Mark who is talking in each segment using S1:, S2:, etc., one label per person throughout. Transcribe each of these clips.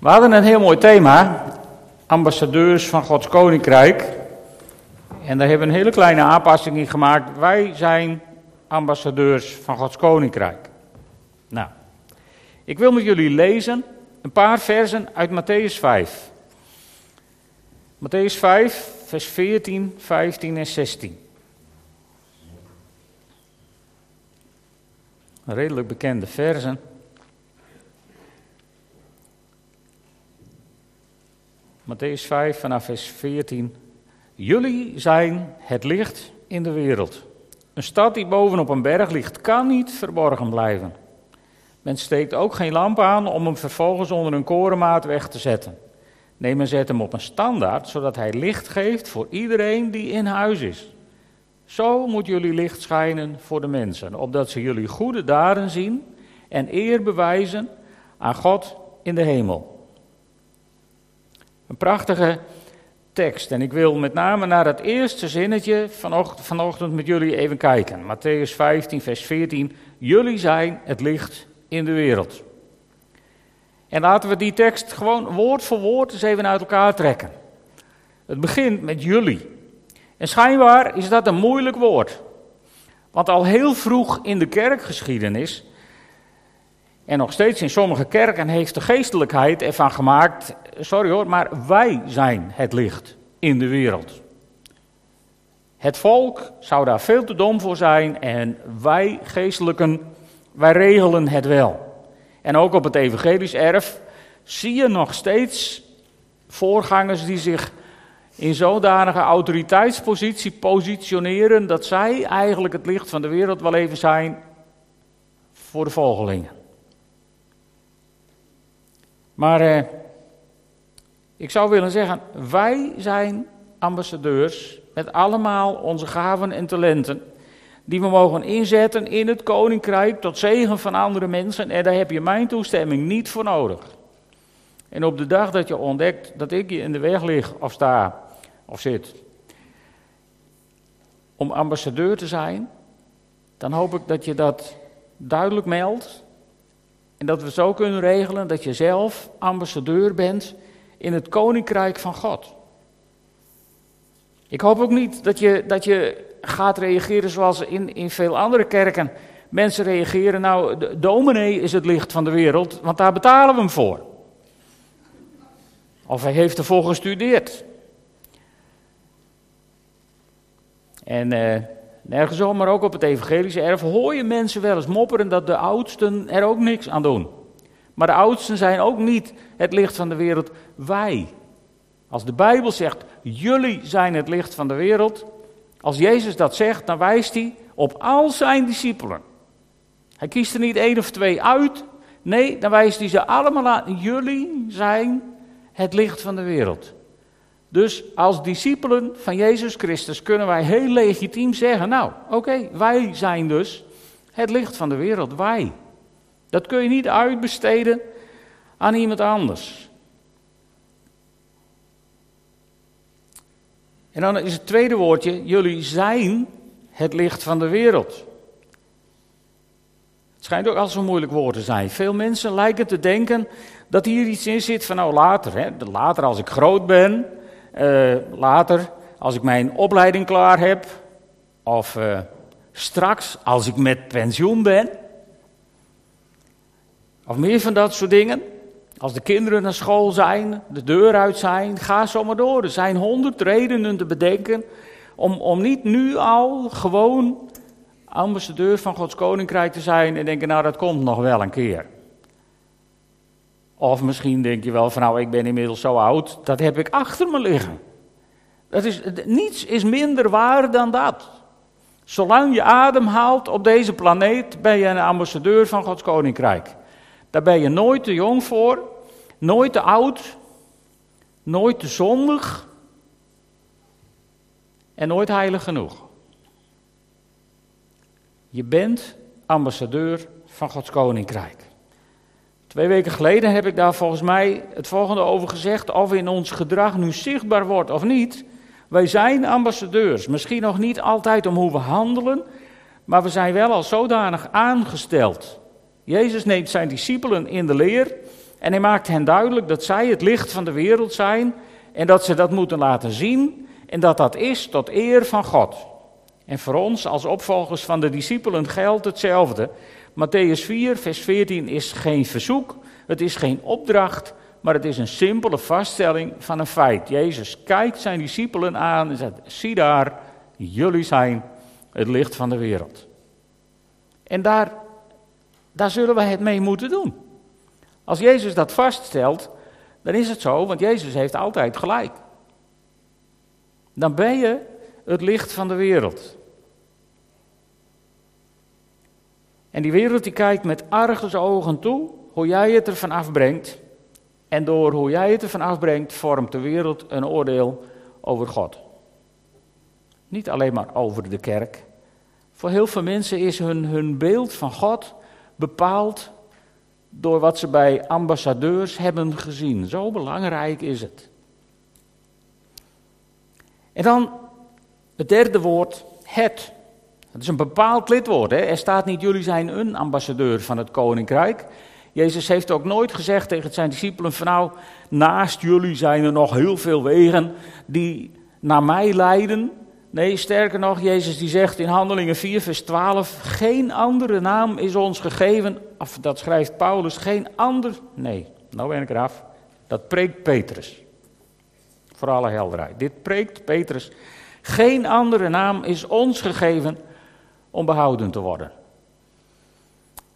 S1: We hadden een heel mooi thema, ambassadeurs van Gods Koninkrijk. En daar hebben we een hele kleine aanpassing in gemaakt. Wij zijn ambassadeurs van Gods Koninkrijk. Nou, ik wil met jullie lezen een paar versen uit Matthäus 5. Matthäus 5, vers 14, 15 en 16. Redelijk bekende versen. Matthäus 5 vanaf vers 14. Jullie zijn het licht in de wereld. Een stad die bovenop een berg ligt, kan niet verborgen blijven. Men steekt ook geen lamp aan om hem vervolgens onder een korenmaat weg te zetten. Nee, men zet hem op een standaard, zodat hij licht geeft voor iedereen die in huis is. Zo moet jullie licht schijnen voor de mensen, opdat ze jullie goede daden zien en eer bewijzen aan God in de hemel. Een prachtige tekst. En ik wil met name naar het eerste zinnetje vanochtend, vanochtend met jullie even kijken. Matthäus 15, vers 14. Jullie zijn het licht in de wereld. En laten we die tekst gewoon woord voor woord eens even uit elkaar trekken. Het begint met jullie. En schijnbaar is dat een moeilijk woord. Want al heel vroeg in de kerkgeschiedenis en nog steeds in sommige kerken heeft de geestelijkheid ervan gemaakt, sorry hoor, maar wij zijn het licht in de wereld. Het volk zou daar veel te dom voor zijn en wij geestelijken, wij regelen het wel. En ook op het evangelisch erf zie je nog steeds voorgangers die zich in zodanige autoriteitspositie positioneren dat zij eigenlijk het licht van de wereld wel even zijn voor de volgelingen. Maar eh, ik zou willen zeggen, wij zijn ambassadeurs met allemaal onze gaven en talenten. Die we mogen inzetten in het koninkrijk tot zegen van andere mensen. En daar heb je mijn toestemming niet voor nodig. En op de dag dat je ontdekt dat ik je in de weg lig of sta of zit. Om ambassadeur te zijn, dan hoop ik dat je dat duidelijk meldt en dat we zo kunnen regelen dat je zelf ambassadeur bent in het koninkrijk van God. Ik hoop ook niet dat je, dat je gaat reageren zoals in, in veel andere kerken mensen reageren. Nou, de dominee is het licht van de wereld, want daar betalen we hem voor. Of hij heeft ervoor gestudeerd. En uh, Nergens maar ook op het evangelische erf hoor je mensen wel eens mopperen dat de oudsten er ook niks aan doen. Maar de oudsten zijn ook niet het licht van de wereld, wij. Als de Bijbel zegt, jullie zijn het licht van de wereld, als Jezus dat zegt, dan wijst hij op al zijn discipelen. Hij kiest er niet één of twee uit, nee, dan wijst hij ze allemaal aan. Jullie zijn het licht van de wereld. Dus als discipelen van Jezus Christus kunnen wij heel legitiem zeggen: Nou, oké, wij zijn dus het licht van de wereld. Wij. Dat kun je niet uitbesteden aan iemand anders. En dan is het tweede woordje: jullie zijn het licht van de wereld. Het schijnt ook al zo'n moeilijk woord te zijn. Veel mensen lijken te denken dat hier iets in zit van nou later, hè, later als ik groot ben, uh, later, als ik mijn opleiding klaar heb, of uh, straks als ik met pensioen ben, of meer van dat soort dingen. Als de kinderen naar school zijn, de deur uit zijn, ga zo maar door. Er zijn honderd redenen te bedenken om, om niet nu al gewoon ambassadeur van Gods Koninkrijk te zijn en denken, nou dat komt nog wel een keer. Of misschien denk je wel van nou, ik ben inmiddels zo oud, dat heb ik achter me liggen. Dat is, niets is minder waar dan dat. Zolang je adem haalt op deze planeet, ben je een ambassadeur van Gods Koninkrijk. Daar ben je nooit te jong voor, nooit te oud, nooit te zondig en nooit heilig genoeg. Je bent ambassadeur van Gods Koninkrijk. Twee weken geleden heb ik daar volgens mij het volgende over gezegd. Of in ons gedrag nu zichtbaar wordt of niet. Wij zijn ambassadeurs. Misschien nog niet altijd om hoe we handelen. Maar we zijn wel al zodanig aangesteld. Jezus neemt zijn discipelen in de leer. En hij maakt hen duidelijk dat zij het licht van de wereld zijn en dat ze dat moeten laten zien en dat dat is tot eer van God. En voor ons als opvolgers van de discipelen geldt hetzelfde. Matthäus 4, vers 14 is geen verzoek, het is geen opdracht, maar het is een simpele vaststelling van een feit. Jezus kijkt zijn discipelen aan en zegt: Zie daar, jullie zijn het licht van de wereld. En daar, daar zullen we het mee moeten doen. Als Jezus dat vaststelt, dan is het zo, want Jezus heeft altijd gelijk. Dan ben je het licht van de wereld. En die wereld die kijkt met argusogen toe hoe jij het ervan afbrengt. En door hoe jij het ervan afbrengt, vormt de wereld een oordeel over God. Niet alleen maar over de kerk. Voor heel veel mensen is hun, hun beeld van God bepaald door wat ze bij ambassadeurs hebben gezien. Zo belangrijk is het. En dan het derde woord, het. Het is een bepaald lidwoord. Er staat niet, jullie zijn een ambassadeur van het koninkrijk. Jezus heeft ook nooit gezegd tegen zijn discipelen van nou, naast jullie zijn er nog heel veel wegen die naar mij leiden. Nee, sterker nog, Jezus die zegt in Handelingen 4, vers 12, geen andere naam is ons gegeven, of dat schrijft Paulus, geen ander, nee, nou ben ik eraf, dat preekt Petrus. Voor alle helderheid. Dit preekt Petrus. Geen andere naam is ons gegeven om behouden te worden.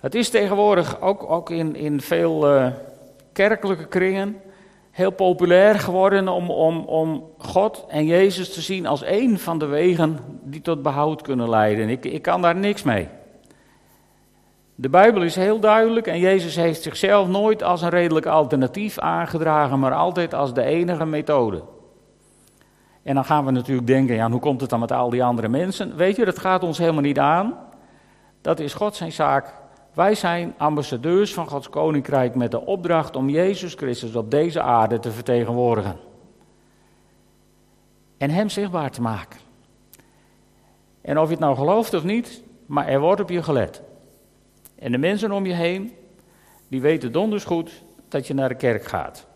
S1: Het is tegenwoordig ook, ook in, in veel uh, kerkelijke kringen heel populair geworden om, om, om God en Jezus te zien als één van de wegen die tot behoud kunnen leiden. Ik, ik kan daar niks mee. De Bijbel is heel duidelijk en Jezus heeft zichzelf nooit als een redelijk alternatief aangedragen, maar altijd als de enige methode. En dan gaan we natuurlijk denken, ja, hoe komt het dan met al die andere mensen? Weet je, dat gaat ons helemaal niet aan. Dat is God zijn zaak. Wij zijn ambassadeurs van Gods koninkrijk met de opdracht om Jezus Christus op deze aarde te vertegenwoordigen. En Hem zichtbaar te maken. En of je het nou gelooft of niet, maar er wordt op je gelet. En de mensen om je heen, die weten donders goed dat je naar de kerk gaat.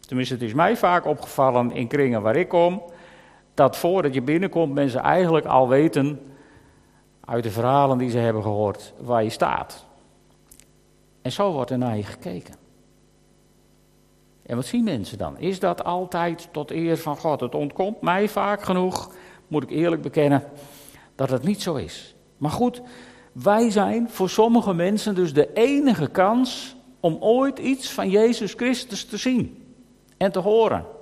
S1: Tenminste, het is mij vaak opgevallen in kringen waar ik kom, dat voordat je binnenkomt mensen eigenlijk al weten uit de verhalen die ze hebben gehoord waar je staat. En zo wordt er naar je gekeken. En wat zien mensen dan? Is dat altijd tot eer van God? Het ontkomt mij vaak genoeg, moet ik eerlijk bekennen, dat het niet zo is. Maar goed, wij zijn voor sommige mensen dus de enige kans om ooit iets van Jezus Christus te zien en te horen.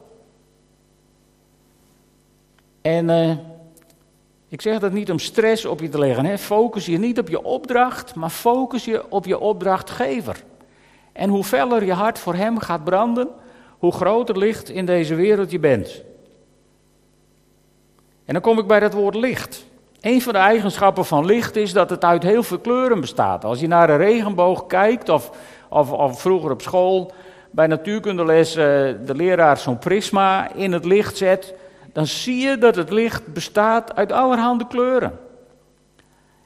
S1: En uh, ik zeg dat niet om stress op je te leggen. Hè. Focus je niet op je opdracht, maar focus je op je opdrachtgever. En hoe feller je hart voor hem gaat branden, hoe groter licht in deze wereld je bent. En dan kom ik bij dat woord licht. Een van de eigenschappen van licht is dat het uit heel veel kleuren bestaat. Als je naar een regenboog kijkt, of, of, of vroeger op school bij natuurkundeles uh, de leraar zo'n prisma in het licht zet, dan zie je dat het licht bestaat uit allerhande kleuren.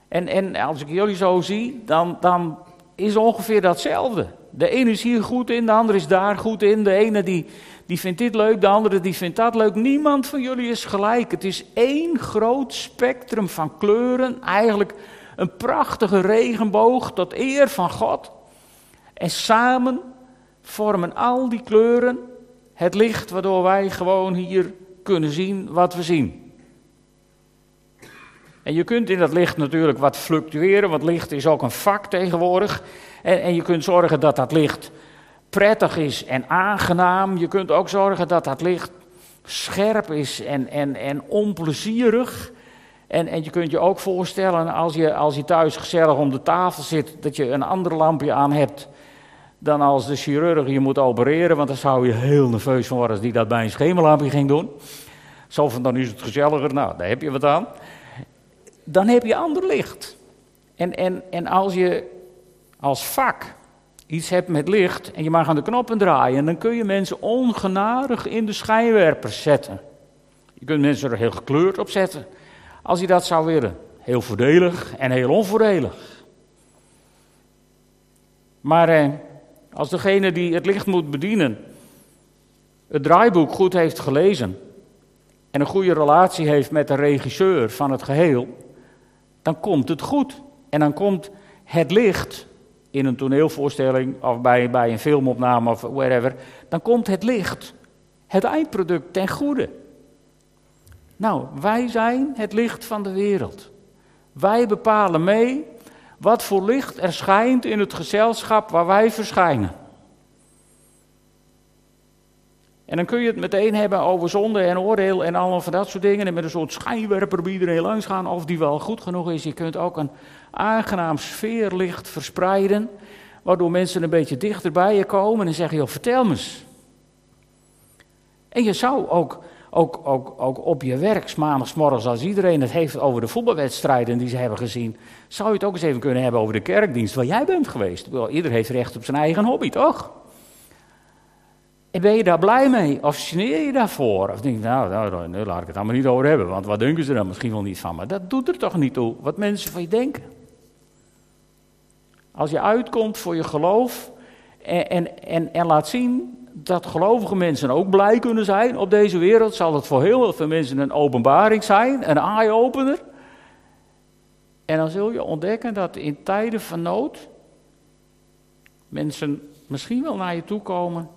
S1: En, en als ik jullie zo zie, dan, dan is ongeveer datzelfde. De ene is hier goed in, de andere is daar goed in. De ene die, die vindt dit leuk, de andere die vindt dat leuk. Niemand van jullie is gelijk. Het is één groot spectrum van kleuren. Eigenlijk een prachtige regenboog tot eer van God. En samen vormen al die kleuren het licht waardoor wij gewoon hier kunnen zien wat we zien. En je kunt in dat licht natuurlijk wat fluctueren, want licht is ook een vak tegenwoordig. En, en je kunt zorgen dat dat licht prettig is en aangenaam. Je kunt ook zorgen dat dat licht scherp is en, en, en onplezierig. En, en je kunt je ook voorstellen als je, als je thuis gezellig om de tafel zit, dat je een ander lampje aan hebt dan als de chirurg je moet opereren, want dan zou je heel nerveus van worden als die dat bij een schemerlampje ging doen. Zo van, dan is het gezelliger, nou, daar heb je wat aan. Dan heb je ander licht. En, en, en als je als vak iets hebt met licht en je mag aan de knoppen draaien, dan kun je mensen ongenadig in de schijnwerpers zetten. Je kunt mensen er heel gekleurd op zetten, als je dat zou willen. Heel voordelig en heel onvoordelig. Maar eh, Als degene die het licht moet bedienen het draaiboek goed heeft gelezen en een goede relatie heeft met de regisseur van het geheel, dan komt het goed. En dan komt het licht in een toneelvoorstelling of bij, bij een filmopname of wherever, dan komt het licht, het eindproduct ten goede. Nou, wij zijn het licht van de wereld. Wij bepalen mee wat voor licht er schijnt in het gezelschap waar wij verschijnen. En dan kun je het meteen hebben over zonde en oordeel en allemaal van dat soort dingen. En met een soort schijnwerper bij iedereen langs gaan of die wel goed genoeg is. Je kunt ook een aangenaam sfeerlicht verspreiden. Waardoor mensen een beetje dichter bij je komen en zeggen, joh, vertel eens. En je zou ook, ook, ook, ook op je werk, maandagsmorgens, als iedereen het heeft over de voetbalwedstrijden die ze hebben gezien, zou je het ook eens even kunnen hebben over de kerkdienst waar jij bent geweest. Ieder heeft recht op zijn eigen hobby, toch? En ben je daar blij mee? Of sneer je daarvoor? Of denk je, nou, nou, nou, laat ik het allemaal niet over hebben, want wat denken ze dan misschien wel niet van me? Dat doet er toch niet toe, wat mensen van je denken. Als je uitkomt voor je geloof en, en, en, laat zien dat gelovige mensen ook blij kunnen zijn op deze wereld, zal het voor heel veel mensen een openbaring zijn, een eye-opener. En dan zul je ontdekken dat in tijden van nood mensen misschien wel naar je toe komen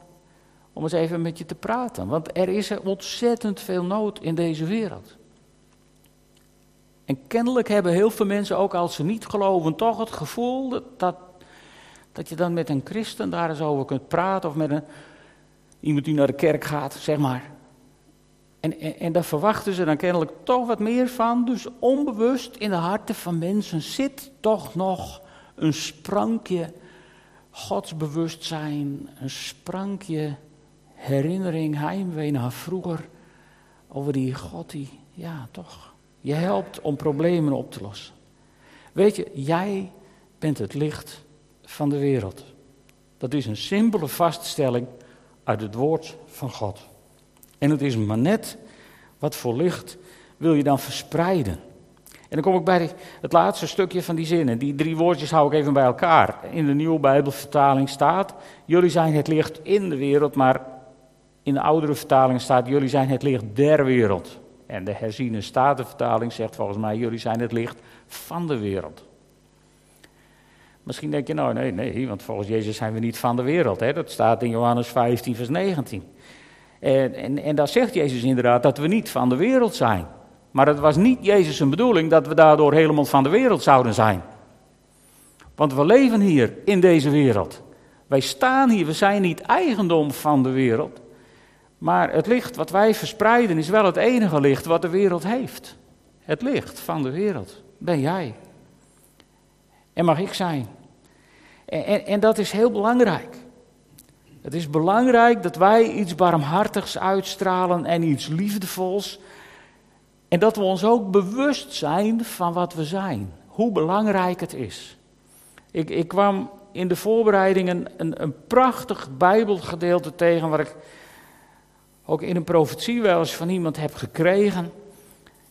S1: om eens even met je te praten. Want er is ontzettend veel nood in deze wereld. En kennelijk hebben heel veel mensen, ook als ze niet geloven, toch het gevoel dat, dat je dan met een christen daar eens over kunt praten. Of met een, iemand die naar de kerk gaat, zeg maar. En, en, en daar verwachten ze dan kennelijk toch wat meer van. Dus onbewust in de harten van mensen zit toch nog een sprankje godsbewustzijn, een sprankje herinnering, heimwee naar vroeger. Over die God die, ja toch, je helpt om problemen op te lossen. Weet je, jij bent het licht van de wereld. Dat is een simpele vaststelling uit het woord van God. En het is maar net wat voor licht wil je dan verspreiden. En dan kom ik bij het laatste stukje van die zinnen. Die drie woordjes hou ik even bij elkaar. In de nieuwe Bijbelvertaling staat: Jullie zijn het licht in de wereld, maar in de oudere vertaling staat: Jullie zijn het licht der wereld. En de herziene statenvertaling zegt volgens mij: Jullie zijn het licht van de wereld. Misschien denk je, nou nee, nee, want volgens Jezus zijn we niet van de wereld. Hè? Dat staat in Johannes 15, vers 19. En, en, en daar zegt Jezus inderdaad dat we niet van de wereld zijn. Maar het was niet Jezus' zijn bedoeling dat we daardoor helemaal van de wereld zouden zijn. Want we leven hier in deze wereld. Wij staan hier, we zijn niet eigendom van de wereld. Maar het licht wat wij verspreiden is wel het enige licht wat de wereld heeft. Het licht van de wereld ben jij. En mag ik zijn. En, en, dat is heel belangrijk. Het is belangrijk dat wij iets barmhartigs uitstralen en iets liefdevols. En dat we ons ook bewust zijn van wat we zijn. Hoe belangrijk het is. Ik, ik kwam in de voorbereidingen een, een prachtig Bijbelgedeelte tegen waar ik ook in een profetie wel eens van iemand heb gekregen.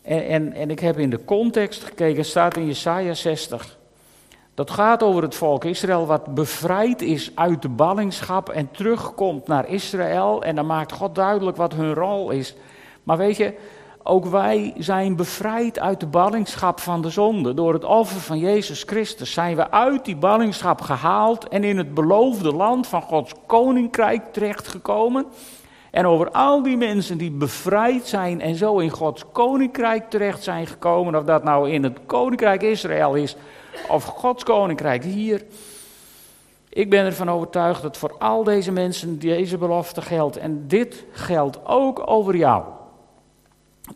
S1: En, en, en ik heb in de context gekeken, staat in Jesaja 60. Dat gaat over het volk Israël wat bevrijd is uit de ballingschap en terugkomt naar Israël. En dan maakt God duidelijk wat hun rol is. Maar weet je, ook wij zijn bevrijd uit de ballingschap van de zonde. Door het offer van Jezus Christus zijn we uit die ballingschap gehaald en in het beloofde land van Gods koninkrijk terechtgekomen. En over al die mensen die bevrijd zijn en zo in Gods koninkrijk terecht zijn gekomen, of dat nou in het koninkrijk Israël is of Gods koninkrijk hier. Ik ben ervan overtuigd dat voor al deze mensen deze belofte geldt. En dit geldt ook over jou.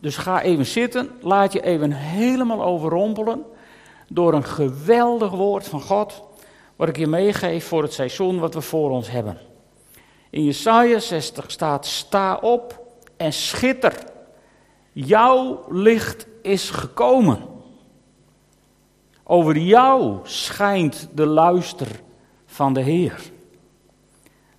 S1: Dus ga even zitten, laat je even helemaal overrompelen door een geweldig woord van God, wat ik je meegeef voor het seizoen wat we voor ons hebben. In Jesaja 60 staat: Sta op en schitter. Jouw licht is gekomen. Over jou schijnt de luister van de Heer.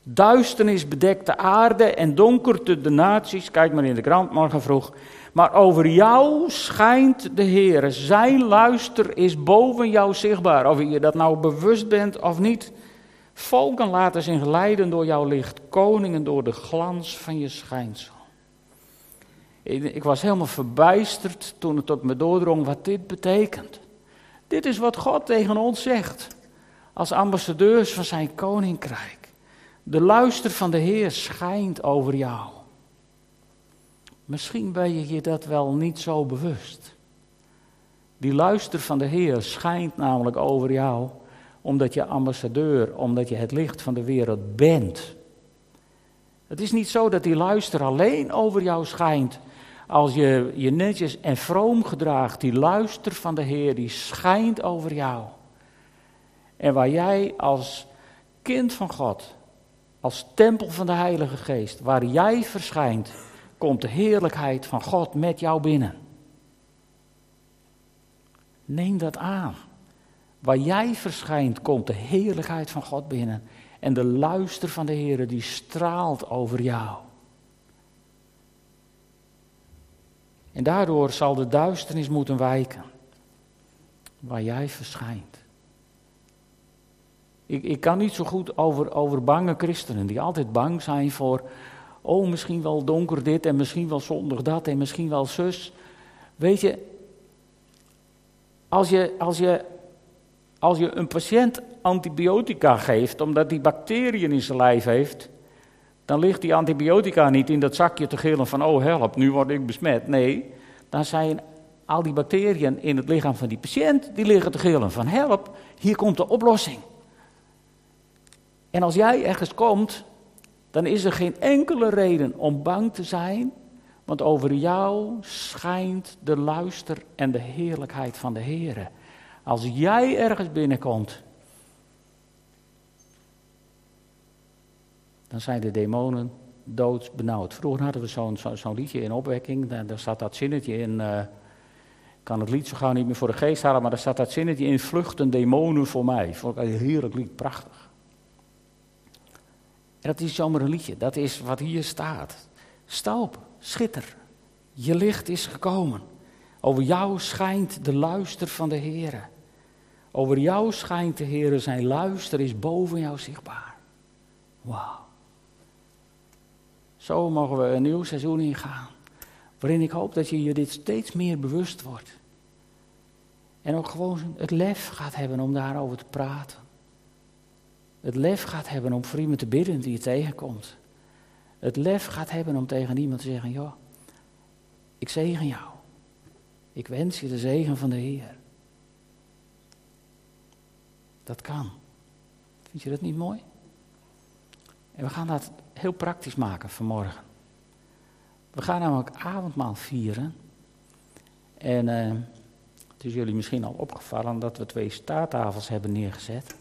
S1: Duisternis bedekt de aarde en donkerte de naties. Kijk maar in de krant morgen vroeg. Maar over jou schijnt de Heer. Zijn luister is boven jou zichtbaar. Of je dat nou bewust bent of niet. Volken laten zich leiden door jouw licht, koningen door de glans van je schijnsel. Ik was helemaal verbijsterd toen het tot me doordrong wat dit betekent. Dit is wat God tegen ons zegt, als ambassadeurs van zijn koninkrijk. De luister van de Heer schijnt over jou. Misschien ben je je dat wel niet zo bewust. Die luister van de Heer schijnt namelijk over jou, omdat je ambassadeur, omdat je het licht van de wereld bent. Het is niet zo dat die luister alleen over jou schijnt als je je netjes en vroom gedraagt. Die luister van de Heer, die schijnt over jou. En waar jij als kind van God, als tempel van de Heilige Geest, waar jij verschijnt, komt de heerlijkheid van God met jou binnen. Neem dat aan. Waar jij verschijnt, komt de heerlijkheid van God binnen. En de luister van de Heer die straalt over jou. En daardoor zal de duisternis moeten wijken. Waar jij verschijnt. Ik, ik kan niet zo goed over, over bange christenen die altijd bang zijn voor. Oh, misschien wel donker dit en misschien wel zondag dat en misschien wel zus. Weet je, als je, als je, als je een patiënt antibiotica geeft omdat hij bacteriën in zijn lijf heeft, dan ligt die antibiotica niet in dat zakje te gillen van oh help, nu word ik besmet. Nee, dan zijn al die bacteriën in het lichaam van die patiënt, die liggen te gillen van help, hier komt de oplossing. En als jij ergens komt, dan is er geen enkele reden om bang te zijn want over jou schijnt de luister en de heerlijkheid van de Heer. Als jij ergens binnenkomt, dan zijn de demonen doodsbenauwd. Vroeger hadden we zo'n zo, liedje in opwekking, daar, daar staat dat zinnetje in. Uh, ik kan het lied zo gauw niet meer voor de geest halen, maar daar staat dat zinnetje in: Vluchten demonen voor mij. Vond ik een heerlijk lied, prachtig. En dat is zomaar een liedje, dat is wat hier staat. Stalp, schitter, je licht is gekomen. Over jou schijnt de luister van de Heer. Over jou schijnt de Heer, zijn luister is boven jou zichtbaar. Wauw. Zo mogen we een nieuw seizoen ingaan. Waarin ik hoop dat je je dit steeds meer bewust wordt. En ook gewoon het lef gaat hebben om daarover te praten. Het lef gaat hebben om voor iemand te bidden die je tegenkomt het lef gaat hebben om tegen iemand te zeggen: Joh, ik zegen jou. Ik wens je de zegen van de Heer. Dat kan. Vind je dat niet mooi? En we gaan dat heel praktisch maken vanmorgen. We gaan namelijk avondmaal vieren. En uh, het is jullie misschien al opgevallen dat we twee staattafels hebben neergezet.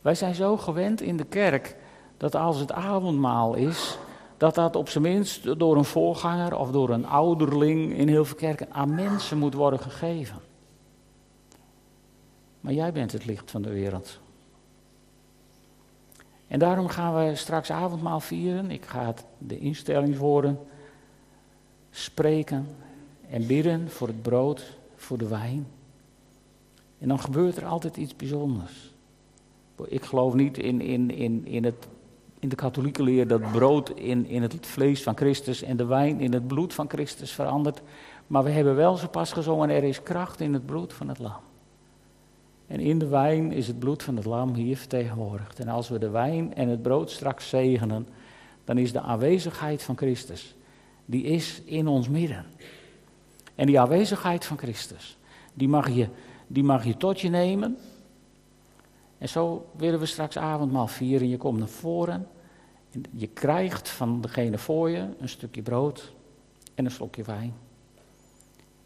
S1: Wij zijn zo gewend in de kerk dat als het avondmaal is, dat dat op zijn minst door een voorganger of door een ouderling in heel veel kerken aan mensen moet worden gegeven. Maar jij bent het licht van de wereld. En daarom gaan we straks avondmaal vieren. Ik ga de instellingswoorden spreken en bidden voor het brood, voor de wijn. En dan gebeurt er altijd iets bijzonders. Ik geloof niet in, in, in, in het in de katholieke leer dat brood in, in het vlees van Christus en de wijn in het bloed van Christus verandert. Maar we hebben wel zo pas gezongen, er is kracht in het bloed van het lam. En in de wijn is het bloed van het lam hier vertegenwoordigd. En als we de wijn en het brood straks zegenen, dan is de aanwezigheid van Christus, die is in ons midden. En die aanwezigheid van Christus, die mag je, die mag je tot je nemen en zo willen we straks avondmaal vieren. Je komt naar voren. En je krijgt van degene voor je een stukje brood en een slokje wijn.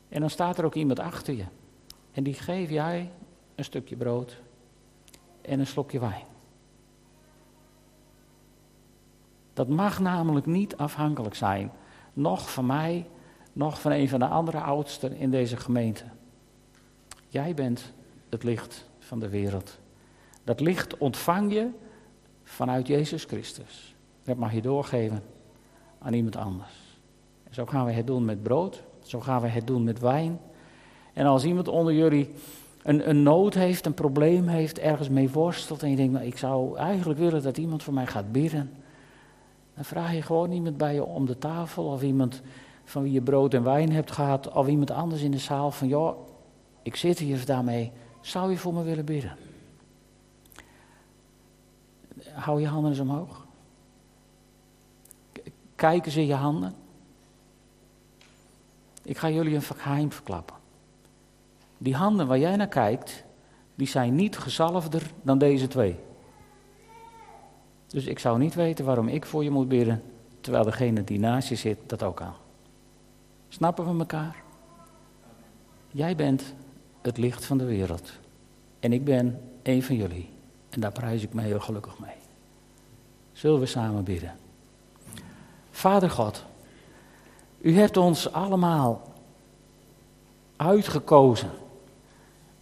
S1: En dan staat er ook iemand achter je. En die geef jij een stukje brood en een slokje wijn. Dat mag namelijk niet afhankelijk zijn, nog van mij, nog van een van de andere oudsten in deze gemeente. Jij bent het licht van de wereld. Dat licht ontvang je vanuit Jezus Christus. Dat mag je doorgeven aan iemand anders. zo gaan we het doen met brood. Zo gaan we het doen met wijn. En als iemand onder jullie een, een nood heeft, een probleem heeft, ergens mee worstelt en je denkt, nou, ik zou eigenlijk willen dat iemand voor mij gaat bidden. Dan vraag je gewoon iemand bij je om de tafel of iemand van wie je brood en wijn hebt gehad of iemand anders in de zaal van, joh, ik zit hier daarmee, zou je voor me willen bidden? Hou je handen eens omhoog. Kijk eens in je handen. Ik ga jullie een geheim verklappen. Die handen waar jij naar kijkt, die zijn niet gezalfder dan deze twee. Dus ik zou niet weten waarom ik voor je moet bidden, terwijl degene die naast je zit dat ook kan. Snappen we elkaar? Jij bent het licht van de wereld. En ik ben een van jullie. En daar prijs ik me heel gelukkig mee. Zullen we samen bidden? Vader God, u hebt ons allemaal uitgekozen.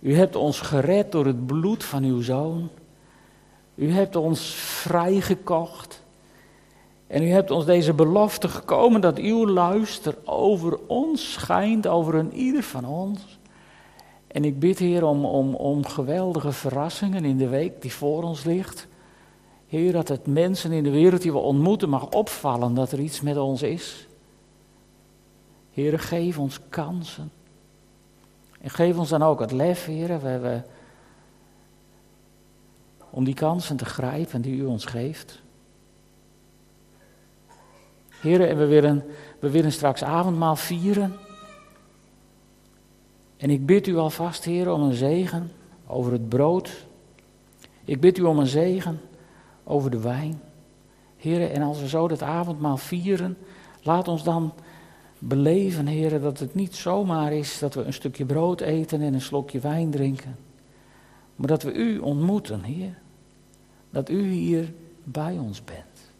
S1: U hebt ons gered door het bloed van uw zoon. U hebt ons vrijgekocht. En u hebt ons deze belofte gekomen dat uw luister over ons schijnt, over een ieder van ons. En ik bid, Heer, om, om, om geweldige verrassingen in de week die voor ons ligt. Heer, dat het mensen in de wereld die we ontmoeten mag opvallen dat er iets met ons is. Heer, geef ons kansen. En geef ons dan ook het lef, Heer, we, we, om die kansen te grijpen die u ons geeft. Heer, en we willen, we willen straks avondmaal vieren. En ik bid u alvast, Heer, om een zegen over het brood. Ik bid u om een zegen over de wijn. Heren, en als we zo dat avondmaal vieren, laat ons dan beleven, heren, dat het niet zomaar is dat we een stukje brood eten en een slokje wijn drinken. Maar dat we u ontmoeten, Heer. Dat u hier bij ons bent.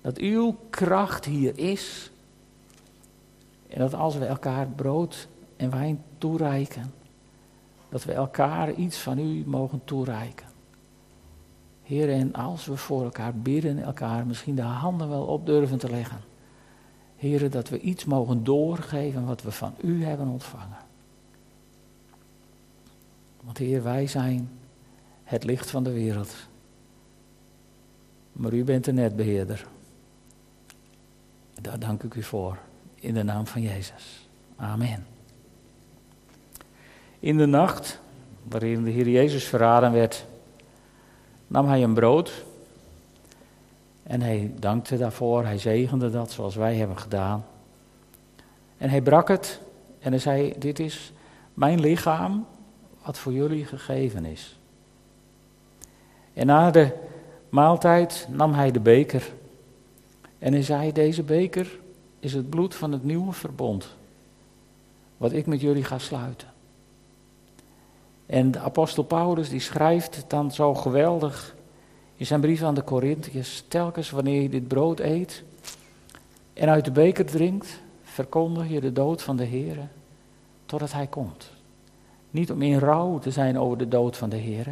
S1: Dat uw kracht hier is. En dat als we elkaar brood en wijn toereiken, dat we elkaar iets van u mogen toereiken. Heer, en als we voor elkaar bidden, elkaar misschien de handen wel op durven te leggen. Heer, dat we iets mogen doorgeven wat we van u hebben ontvangen. Want Heer, wij zijn het licht van de wereld. Maar u bent de netbeheerder. Daar dank ik u voor. In de naam van Jezus. Amen. In de nacht waarin de Heer Jezus verraden werd nam hij een brood en hij dankte daarvoor, hij zegende dat zoals wij hebben gedaan. En hij brak het en hij zei, dit is mijn lichaam wat voor jullie gegeven is. En na de maaltijd nam hij de beker en hij zei, deze beker is het bloed van het nieuwe verbond, wat ik met jullie ga sluiten. En de apostel Paulus die schrijft dan zo geweldig in zijn brief aan de Corinthiërs, telkens wanneer je dit brood eet en uit de beker drinkt, verkondig je de dood van de Heer totdat Hij komt. Niet om in rouw te zijn over de dood van de Heer,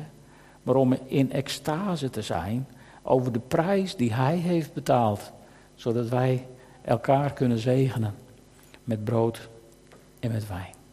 S1: maar om in extase te zijn over de prijs die Hij heeft betaald, zodat wij elkaar kunnen zegenen met brood en met wijn.